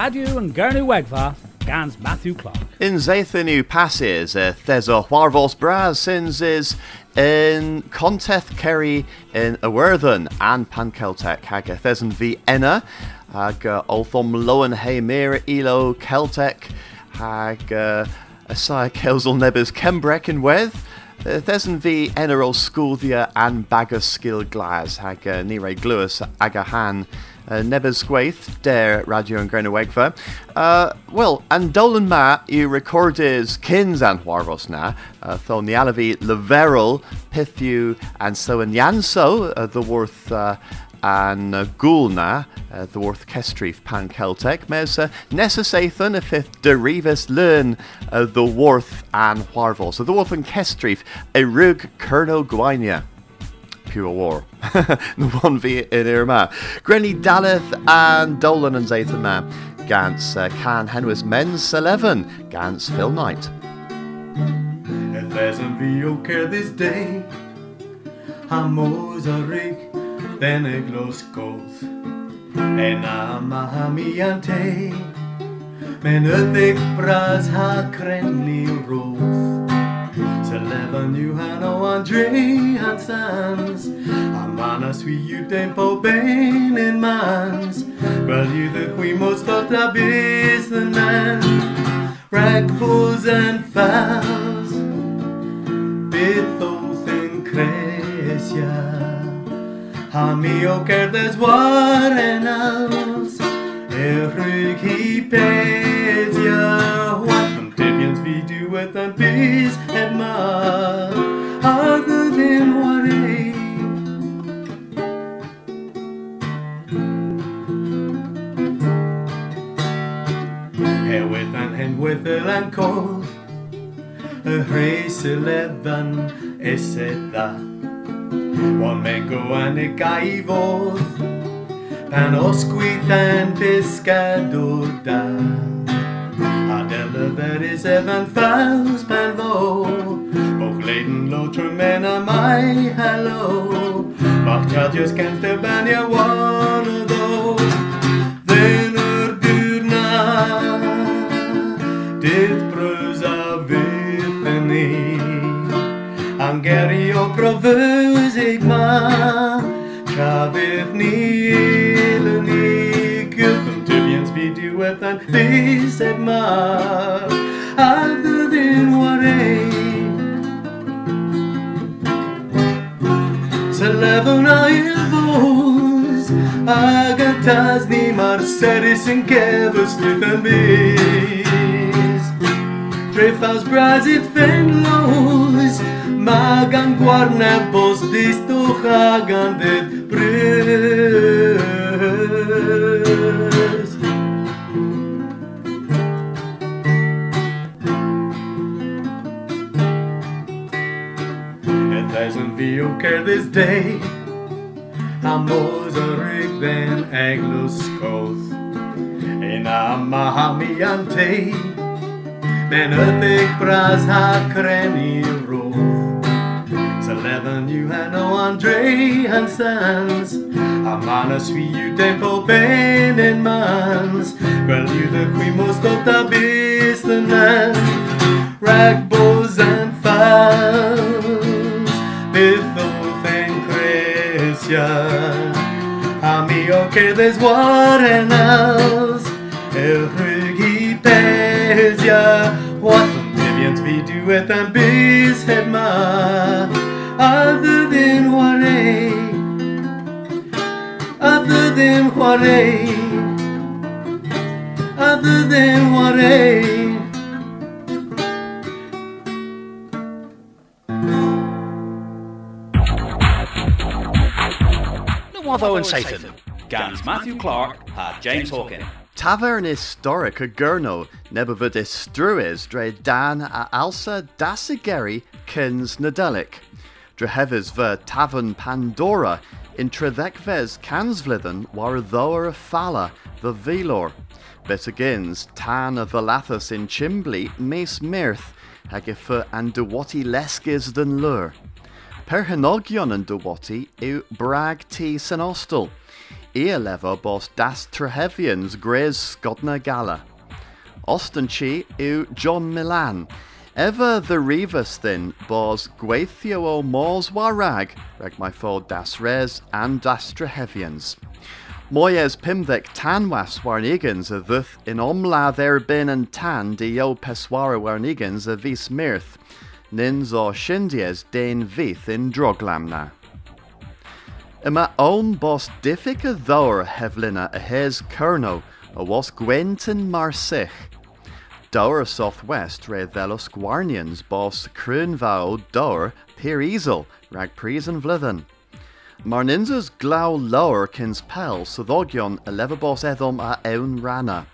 And Gurnu Wegva, Gans Matthew Clark. In Zathinu passes, uh, there's a Huarvos Braz sins is in Conteth Kerry in Awerthen and Pankeltek hag a thesan v enna hag uh, Olthom Lowen Heimir Elo Celtic hag uh, Asai Kelzel Nebers Kembrek in Weth Thesan v enna o Sculdia and Bagus Skill Glas hag uh, Nire Gluas Agahan uh, Nebes Gwaith, der Radio and Grena Wegva. Uh, well, and Dolan ma you recorded Kins and Warvos na, uh, tho ni alavi leverel, pithu, and so in Yanso, uh, the worth uh, and uh, Gulna, uh, the worth Kestrif pan Celtic, mes uh, Nessasathan, a fifth derivus learn uh, the worth and Warvos. So the worth and a rug Kerno Gwainia pure war. the one v in Irma. Grenny Daleth and Dolan and Zathan Man. Gans uh, Can Henwis Men's 11. Gans Phil Knight. If there's a VO care this day, Hamozarik, then a gloss goes. En a mahamiante, men öthig bras ha krenli rose. Eleven you Hano Andre Hansans Amana sweet you tempo bain in mans. Well you the queen most thought a bis the man Ragfulls and fouls Bithos in Cresia Hamio kerdes war en als Every keep ya What them Tibians we do Other than what Here with and hen with a land cold A race eleven. Is it that One man go and a voth Pan osquith and pescador Adela that is evan fouls pan vo Och leden låter men a my hello Macht ja just känns det banja one of those Then ur gudna Det brösa viteni Angerio provus ik ma Travith ni ileni Gulpen Tibians vi duet and this at ma Other Selevona ilvos Agatas ni Marceris in Kevus Lithan bis Trefaus Brazit Fenlos Magan guarne bos disto hagan det brus It hasn't vi okay this day Amos a rig then aglos koth In a mahamiante Men öthig bras ha kreni roth Eleven you had no Andre Hansans Amana sweet you tempo ben in mans. Well you the queen most of the beast the man Rag bows and fowls que pays ya. What? Some Vivians we do them bees head ma other than a other than a other than No Watho and Satan. Gans Matthew Clark had James Hawken. Tavern historic a Gurno, nebavudis struis dre dan a alsa dasigeri kins nadelic. Dreheves ver tavern Pandora, in Trevekves cansvlithen war thoer a falla, the velor. Betagins tan a valathus in Chimbly, mes mirth, hagifa and dewati leskis than lure. Per henogion and dewati eu brag ti senostal. Lever bos das Trehevians Grez Skodna Gala. Ostanchi u John Milan. Ever the Rivas thin bos gweithio o mors warag, reg my fod das res and das Trehevians. Moyes pimdek tanwas warnigans a thuth in omladd erbyn and tan di o peswara warnigans a vis mirth, nins o shindies dain vith in droglamna. Yma own bos diffic a ddawr heflina a hes kerno a was Gwenton marsich. Dower southwest re velos gwarnians bos crunvao dower peer easel rag pries and vlithen. Marninzas glaw lower kins pel soddogion a levabos edom a ewn rana.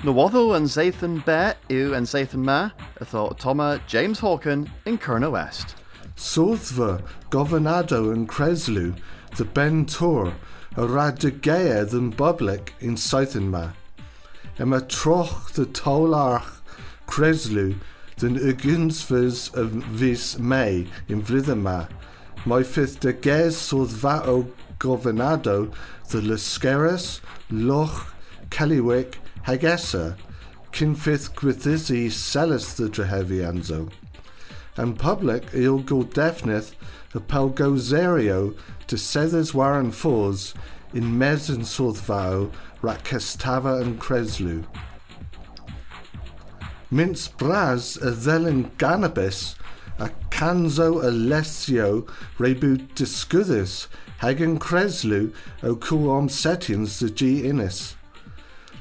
Nawotho and Zathan Bear ew and Zathan Ma, a thought Toma James Hawken in Kerna West. Sothva, Governado and Creslu, the Ben Tor, a rad de gaea than Bublik in Southernma. Emma troch the Tolarch Creslu, den Ugunsvers of Vis May in Vlitherma, my fifth de ges sodd vao governado the Lusceris, Loch, Caliwick, Hagessa, cyn fifth gwithisi selus the Drehevianzo. And public il go defnith the Pelgozerio to Sethers Warren Falls in Mes and Sothvao, Rakestava and Kreslu. Mince Braz a Ddelin Ganabis, a Canzo Alessio Rebu Discudis, Hagen Kreslu o Cuom Setians the G Innis.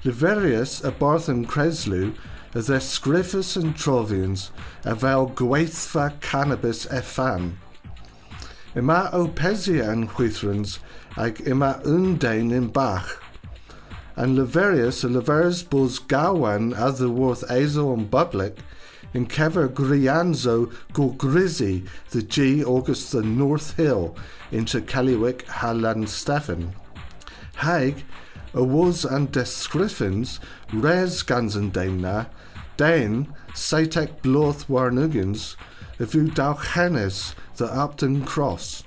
Liverius a Barthan Kreslu as their Scriffus and Trovians, a vel Gweithfa Cannabis Efan. Ima o Pesia and Huithrans, ag ima undain in Bach. And Leverius a Leverus bos Gawan as the worth Azo and Public, in Kever Grianzo go Grizzy, the G August the North Hill, into Caliwick Halland Stefan. Haig, a was and des Griffins, res gansen daimna, dain, Saitek bloth warnugans, vu dau hennes, the Upton Cross.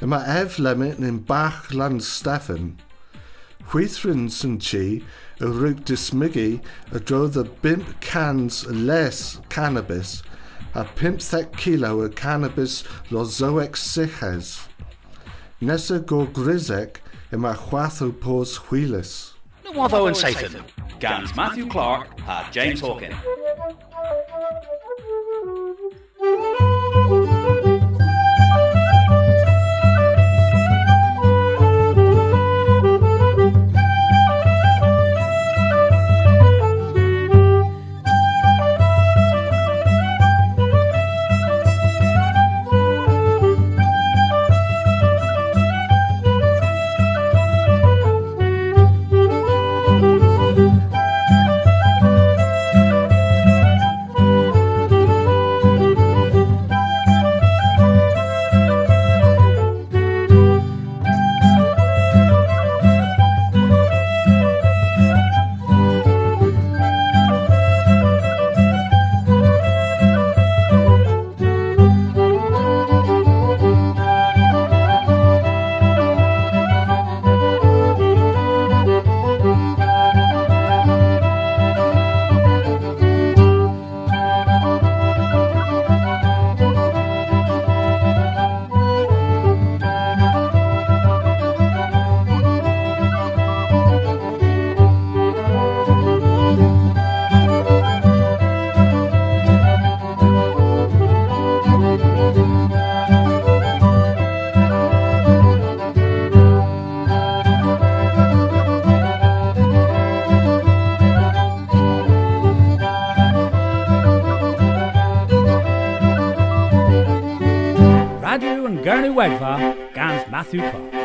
Yma ef lemit in Bach land Stefan. Huithrins and chi, a rwg dismigi, a dro the bimp cans less cannabis, a pimp kilo of cannabis lozoex siches. Nessa go grisek, yma chwatho pos huilis. Nawatho and Satan. Gans Matthew Clark had James Hawken. Radio Wegva, Gans Matthew Clark.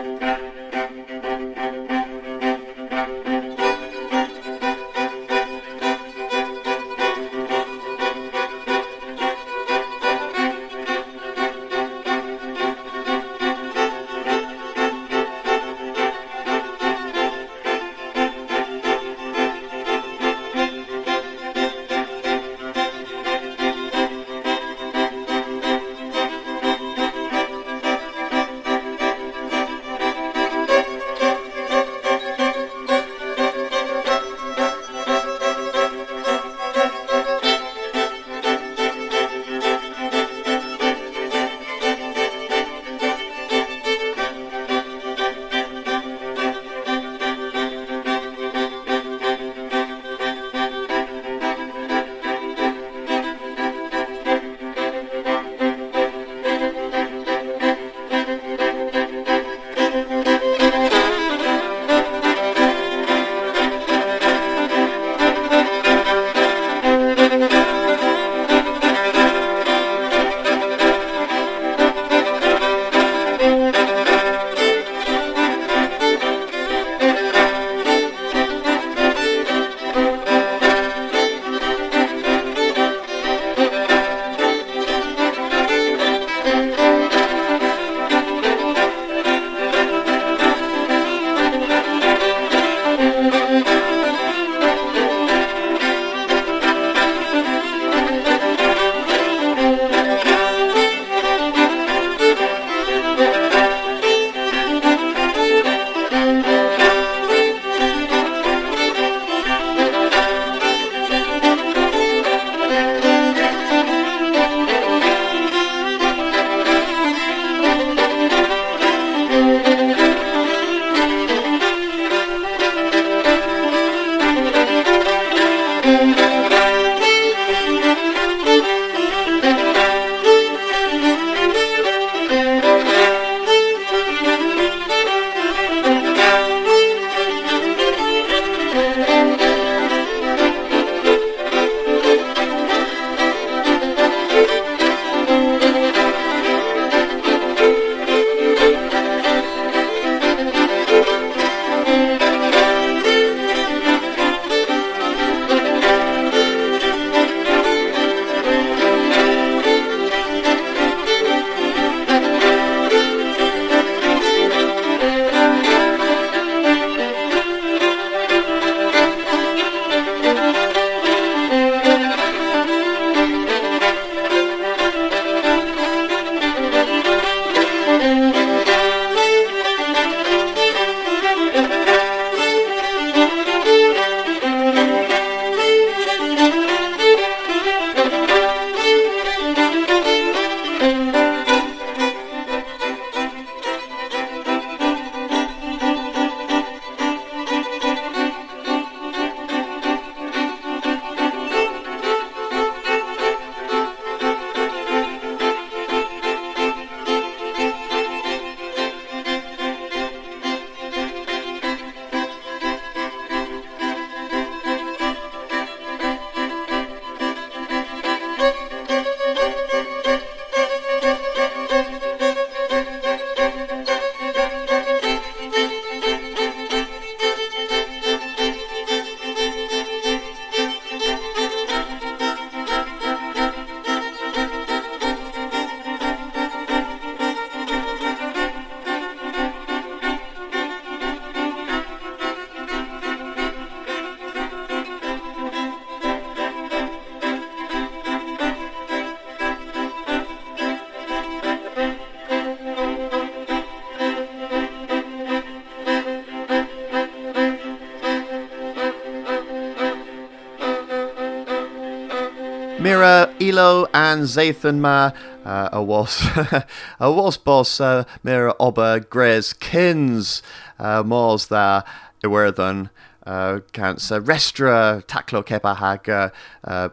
Elo and Zathan Ma uh, a was a was boss uh, Mira Oba Grez Kins uh, Mors there Iwerthan uh, Cancer Restra Taklo Kepa Hag uh, uh,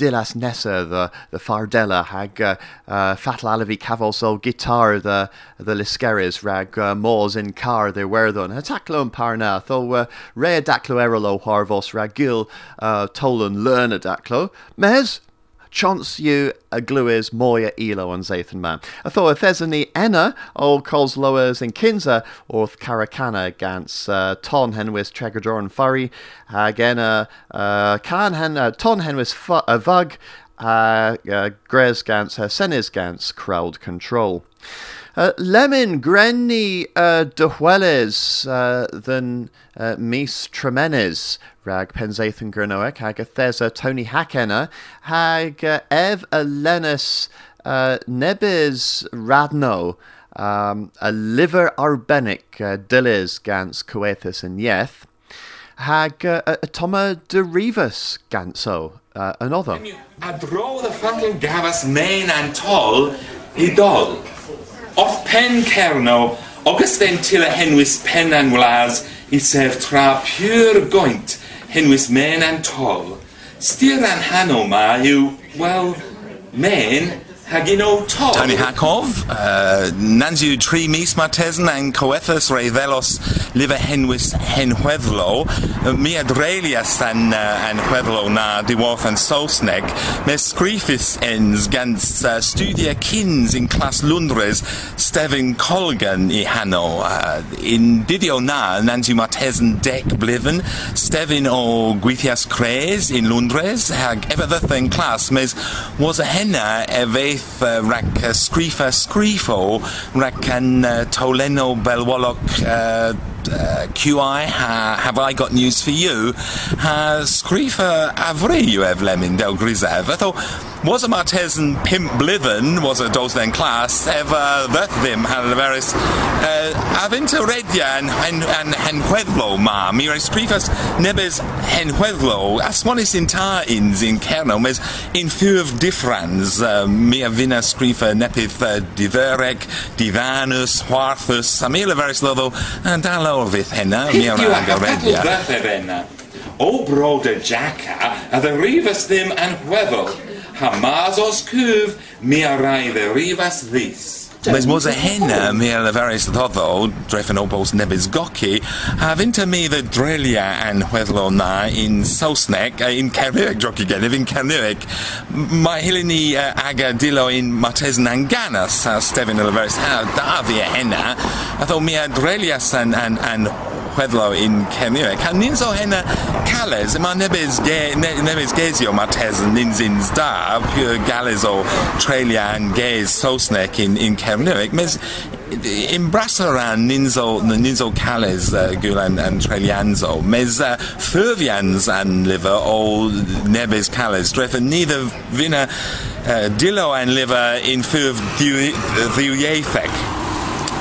Dilas Nessa, the the Fardella, hag uh, uh, Fatal Alavi Cavosol guitar, the the Liskeris, rag uh, Mors in car, they wear them. Hataclo and Parna, though uh, Rea Daclo Erolo Harvos, Ragil, uh, Tolan Lerna Daclo. Mez, chance you a gluis moya elo an Zathan man. A thought thesany enna o cos lowers in kinza orth caracana gans uh, ton henwis tregador and furry again uh, uh, can hen uh, ton henwis fu- uh, vug uh, uh, gans uh, senis gans crowd control. Uh, lemon grenny uh, dehueles uh, than uh, mis tremenes rag Penzathan Granoic, hag Tony Hackena, hag uh, ev a lenus uh, nebis radno, um, a liver arbenic uh, gans coethus and yeth, hag uh, a toma derivus ganso, uh, another. A dro the fatal gavas main and tall, idol. Off pen cerno, Augustin tilla henwis pen and wlas, i sef tra pure goint, henwis main and tall. Steer an hano ma yw, well, main, hagino tall. Tony Hakov, uh, Nanzu tri mis martesen and coethus revelos live henwis henhuevlo, uh, mi adrelias an uh, an huevlo na diworth and sosneg, mes scrifis ens gans uh, studia kins in class Lundres, Stevyn Colgan i Hanno, uh, in didio na Nanzu martesen dec bliven, Stevyn o Guithias Cres in Lundres, hag ever the thing class, mes was a henna eveith uh, rac uh, scrifa scrifo rac an uh, toleno belwolok uh, uh, QI, ha, have I got news for you? Ha, scrifa avri you have lemon del grisev. I was a Martesan pimp bliven, was a Dosden class, ever that them had a veris, uh, avinta redia and and and huedlo ma, mire scrifas nebes hen huedlo, asmonis intar ins in kerno, mes in few of difference, uh, mia vina scrifa nepith uh, diverec, divanus, huarthus, amila veris lovo, and alo fydd hynna, mi Pith o'r yw ag a agorediad. fatal ddath efenna. O broda Jacka, a the rifas ddim yn hweddol. Hamas os cwf, mi a rai the rifas ddys. Mas was a henna mi ar y ferus ddoddo, dreffen o bos nebys goci, a finta mi the drelia an hweddlo na in Saesneg, uh, in Cerniweg droci gennyf, in Cerniweg, mae hilyn ni uh, aga dilo in Martesn Anganas, a Stefan y ferus, ha, da fi a henna, a tho mi a drelias an, an, an chweddlo in Cerniweg. Ha nins o henna cales, ma nebys, ge, ne, nebys gesio Martesn nins ins da, gales o trelia an ges Saesneg in, in Cerniweg. Mes, in Brassaran, Ninzo, Ninzo Cales, uh, Gulan and Trelianzo, mes uh, Furvians and liver, o Nebes Cales, drefa neither vina uh, Dillo and liver in Furv Dhiwiaethec.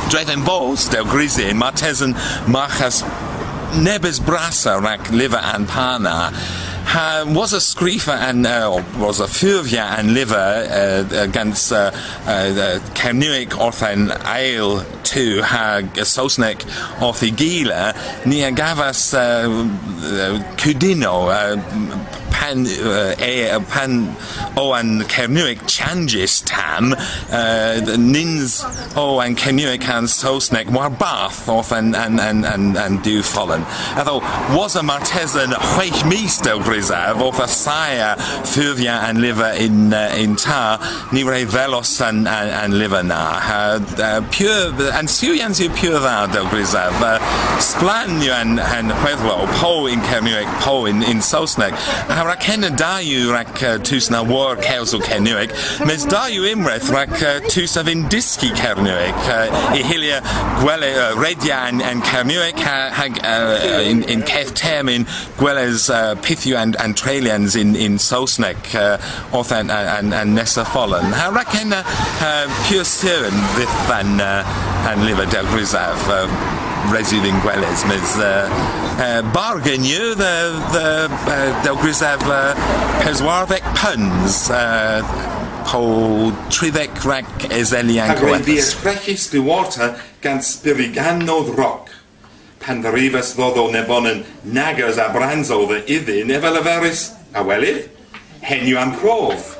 Drefen bos, del grisin, Martesan Marchas Nebes Brassa rac liver and pana. Ha, was a scrifa and uh, was a furvia and liver uh, against uh, uh, Cernuic orthan ale to ha sosnek orthi gila nia gavas uh, uh, cudino uh, pan uh, e, pan changes tam uh, nins o an Cernuic an sosnek war bath off and and and and, and do fallen. Although was a Martesan mis del grisaf off a saya furvia and liver in uh, in tar ni re velos and and, and liver na. Uh, uh, pure and siwians yw pure grisaf. Uh, splan yw an an chweddlo po in Cernuic po in in Saesneg a rac henna da yw rac uh, tus na war mes da yw imreth rac uh, uh, i hilia gwele uh, redia and, ha, hag in, in ceth term in gweles pithiw and, and in, in uh, oth and, and, and nesa fallen ha rac henna uh, pure an, uh, liver del grisaf uh, residing gwelys mes uh, uh, bargain you the the uh, delgris have uh, peswarddec puns uh, po tridec rhac eselian Ac roedd fi gwelys. esbrechus Stillwater gan spiriganodd roc. Pan ddyrifas ddod o nebon yn nagos a branzo dde iddyn efo leferus a welydd, henw am crof.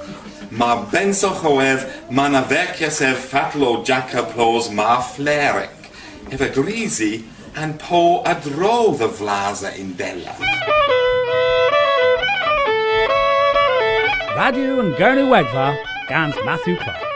Mae benso choedd ma na fecia sef fatlo jaca plos ma flerec. Efo grisi an po a drodd the flasa in della. Radio and Gurney Wedva, Gans Matthew Clark.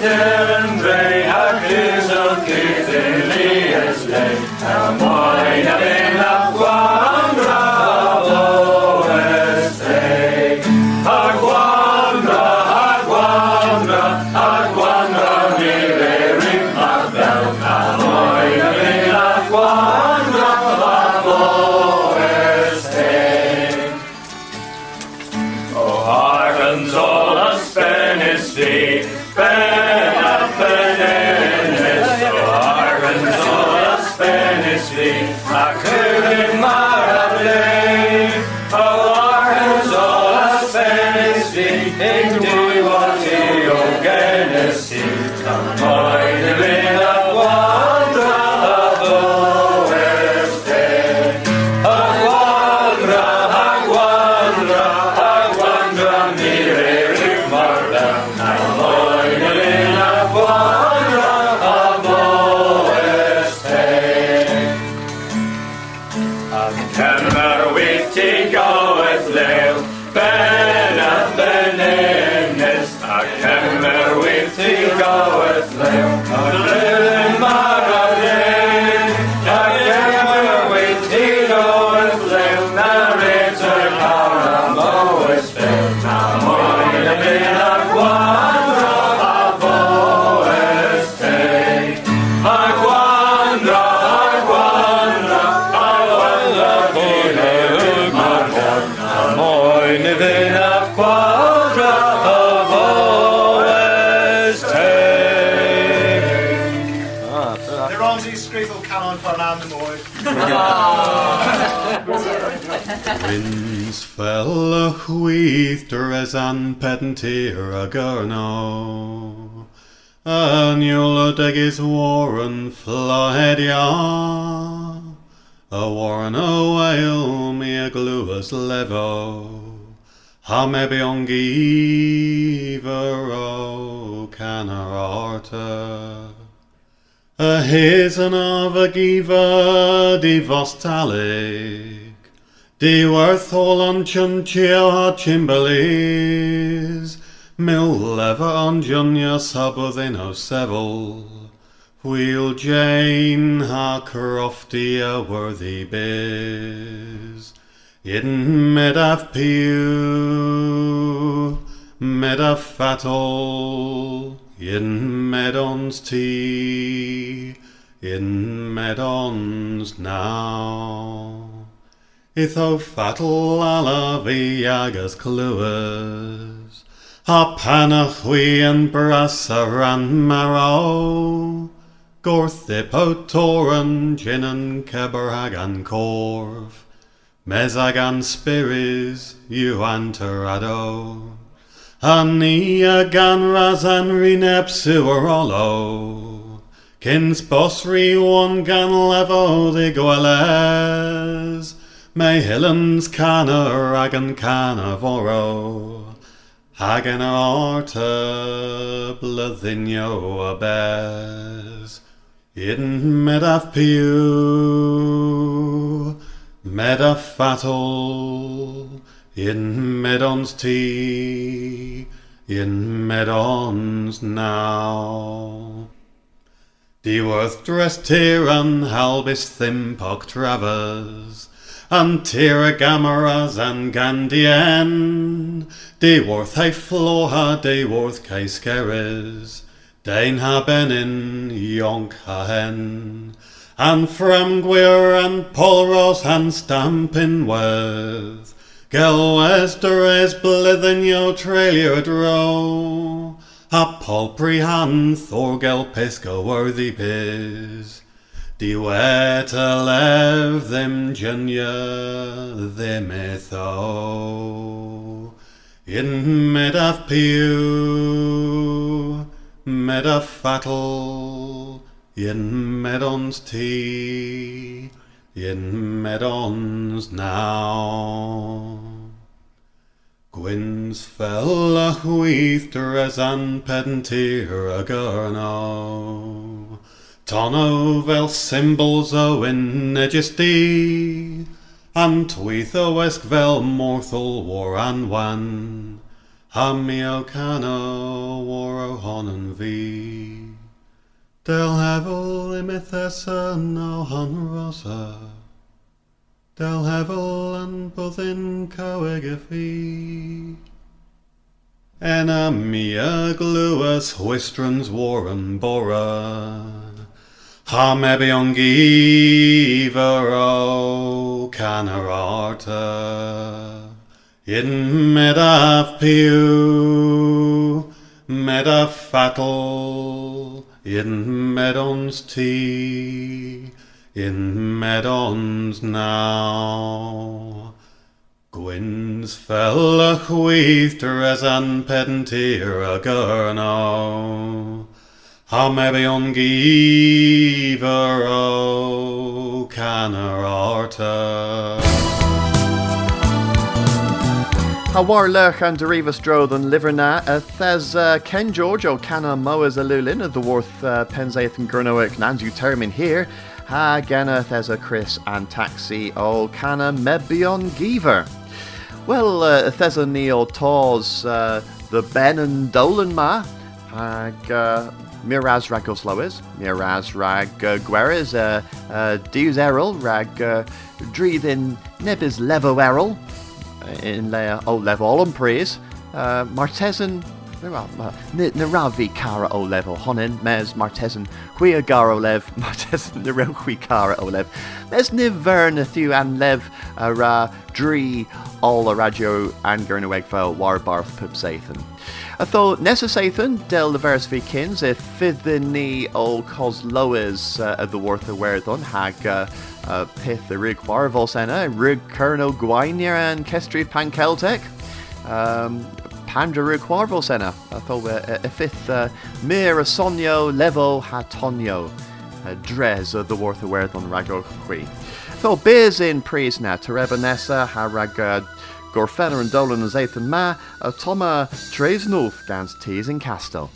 Careless Winds fell a chwythr as an pedantir a gyrno. Annual degis warren flahedia. A warren o whale me a gluas levo. Ha me biongiver o canararta. A hisen of a giva vostalic. Worth all on chunchio ha chimbalis. Mil lever on junya sabuddin o seville. Wheel Jane ha crofty a worthy biz. In medaf pew, medaf fatal, in medons tea, in medons now. Itho fatal ala viagas cluas, ha panachwi and brassaran marrow, gorthip toran jinan kebragan corv, mezagan spiris uanterado, ania gan razan rinepsuarolo, Kins bosri one gan levo de goeles, me hillens canna ragan canna voro, hagan arta blyddinio abes, in medaf piw, medaf fatal, in medons tea, in medons now. Diworth dressed here and halbis thimpog travers, and gamaras and gandien. Diworth he floha, Diworth caiskeres, Dain ha benin, yonk ha hen, and framguir and polros and stampin worth. Gelwesteres blithen yo trailer dro. A palpry han Thorgel pisco worthy piz. Di weta lev them junya them etho. In medaf pew, medaf fatal, in medons tea, in medons now. Gwyn's fell a chwythr as an pentir a gyrno. Tono fel symbols o innegisty, an tweith o esg fel war an wan, Hammi o cano war o honan fi. Del hevel imithesa no hon rosa, Del hevel an byddin caweg fi. Mia gluas whistrons warren boran. Ha mebion o canararta. In medaf piu, medaf in medons tea, in medons now. Gwyn's fell a chwythr as an pentir a gyrno. Ha mebion giver o canararta. Ha war lech an derivas drodd an liverna thes Ken George o canna moas a lulin of the worth uh, penzaith and gurnoic nandu termin here. Ha genna thes Chris and taxi o canna mebion giver. Well, uh, thes a neo taws uh, the Ben and Dolan ma hag uh, Miraz ragos lois, Miraz rag uh, gweres, uh, uh, Deus errol rag uh, dridin nebis levo errol in le o level on praise uh, Martesan na ravi cara o level honin mes Martesan hui a gar o lev Martesan na rew hui cara o lev mes ni ver na thiw an lev ra dri all a radio an gyrna wegfel war barth pub sathan a tho nessa sathan del the vers vi kins e fyddin ni o cos loes uh, the worth of werthon hag uh, uh, pith the rig warvol sena rig kerno gwainir and kestri pan Celtic. Um, Pandra rig warvol sena a tho uh, a fifth uh, mir levo hatonio uh, dres of the worth of werthon rago hui Tho beers in praise na Tereba Nessa rag uh, and Dolan as Ethan Ma a Toma Tres North gans teas in Castle.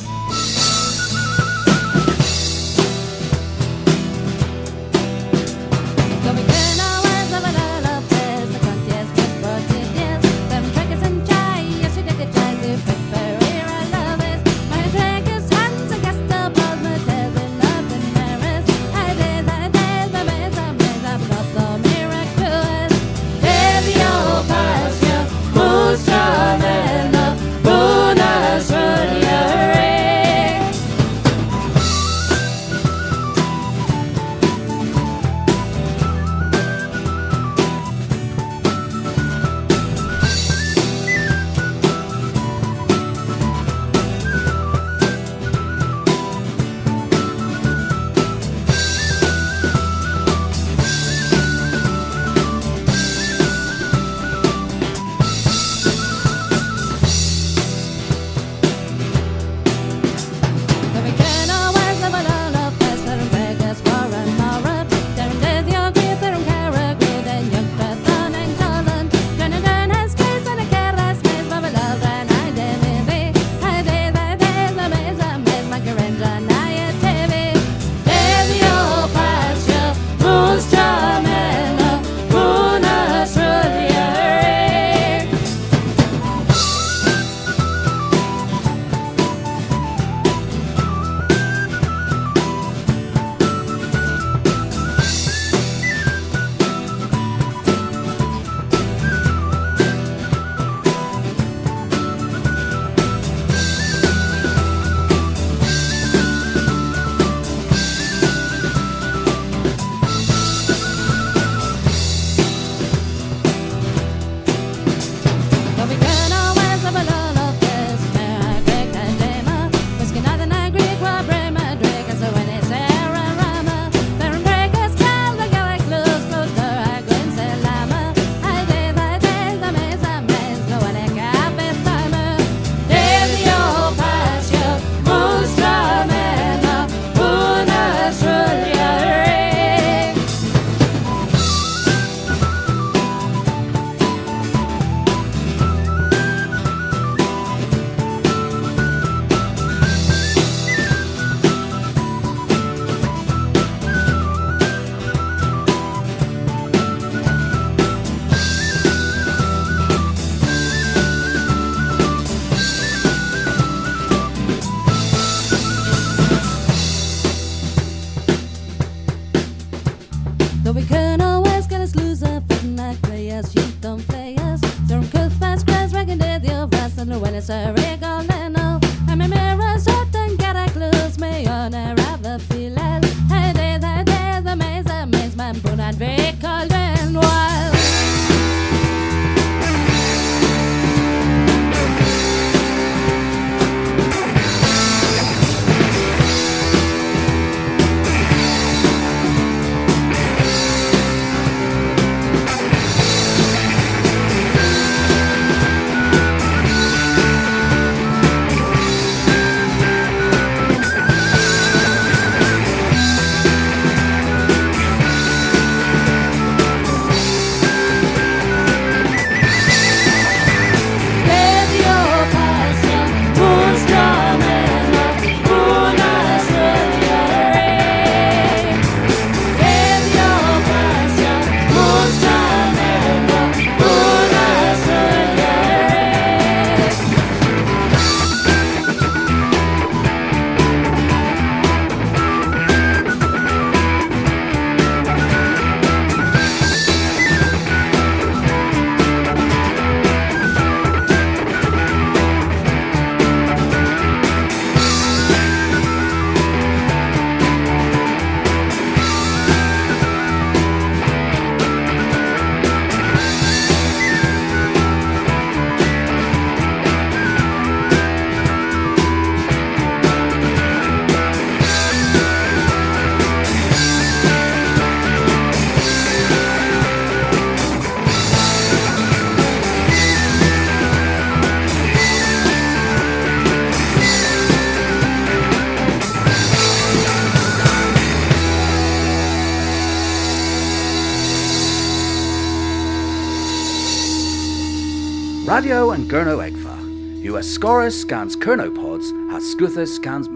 Gurno Egfa. US Scorus scans Kernopods, has Scuthus scans.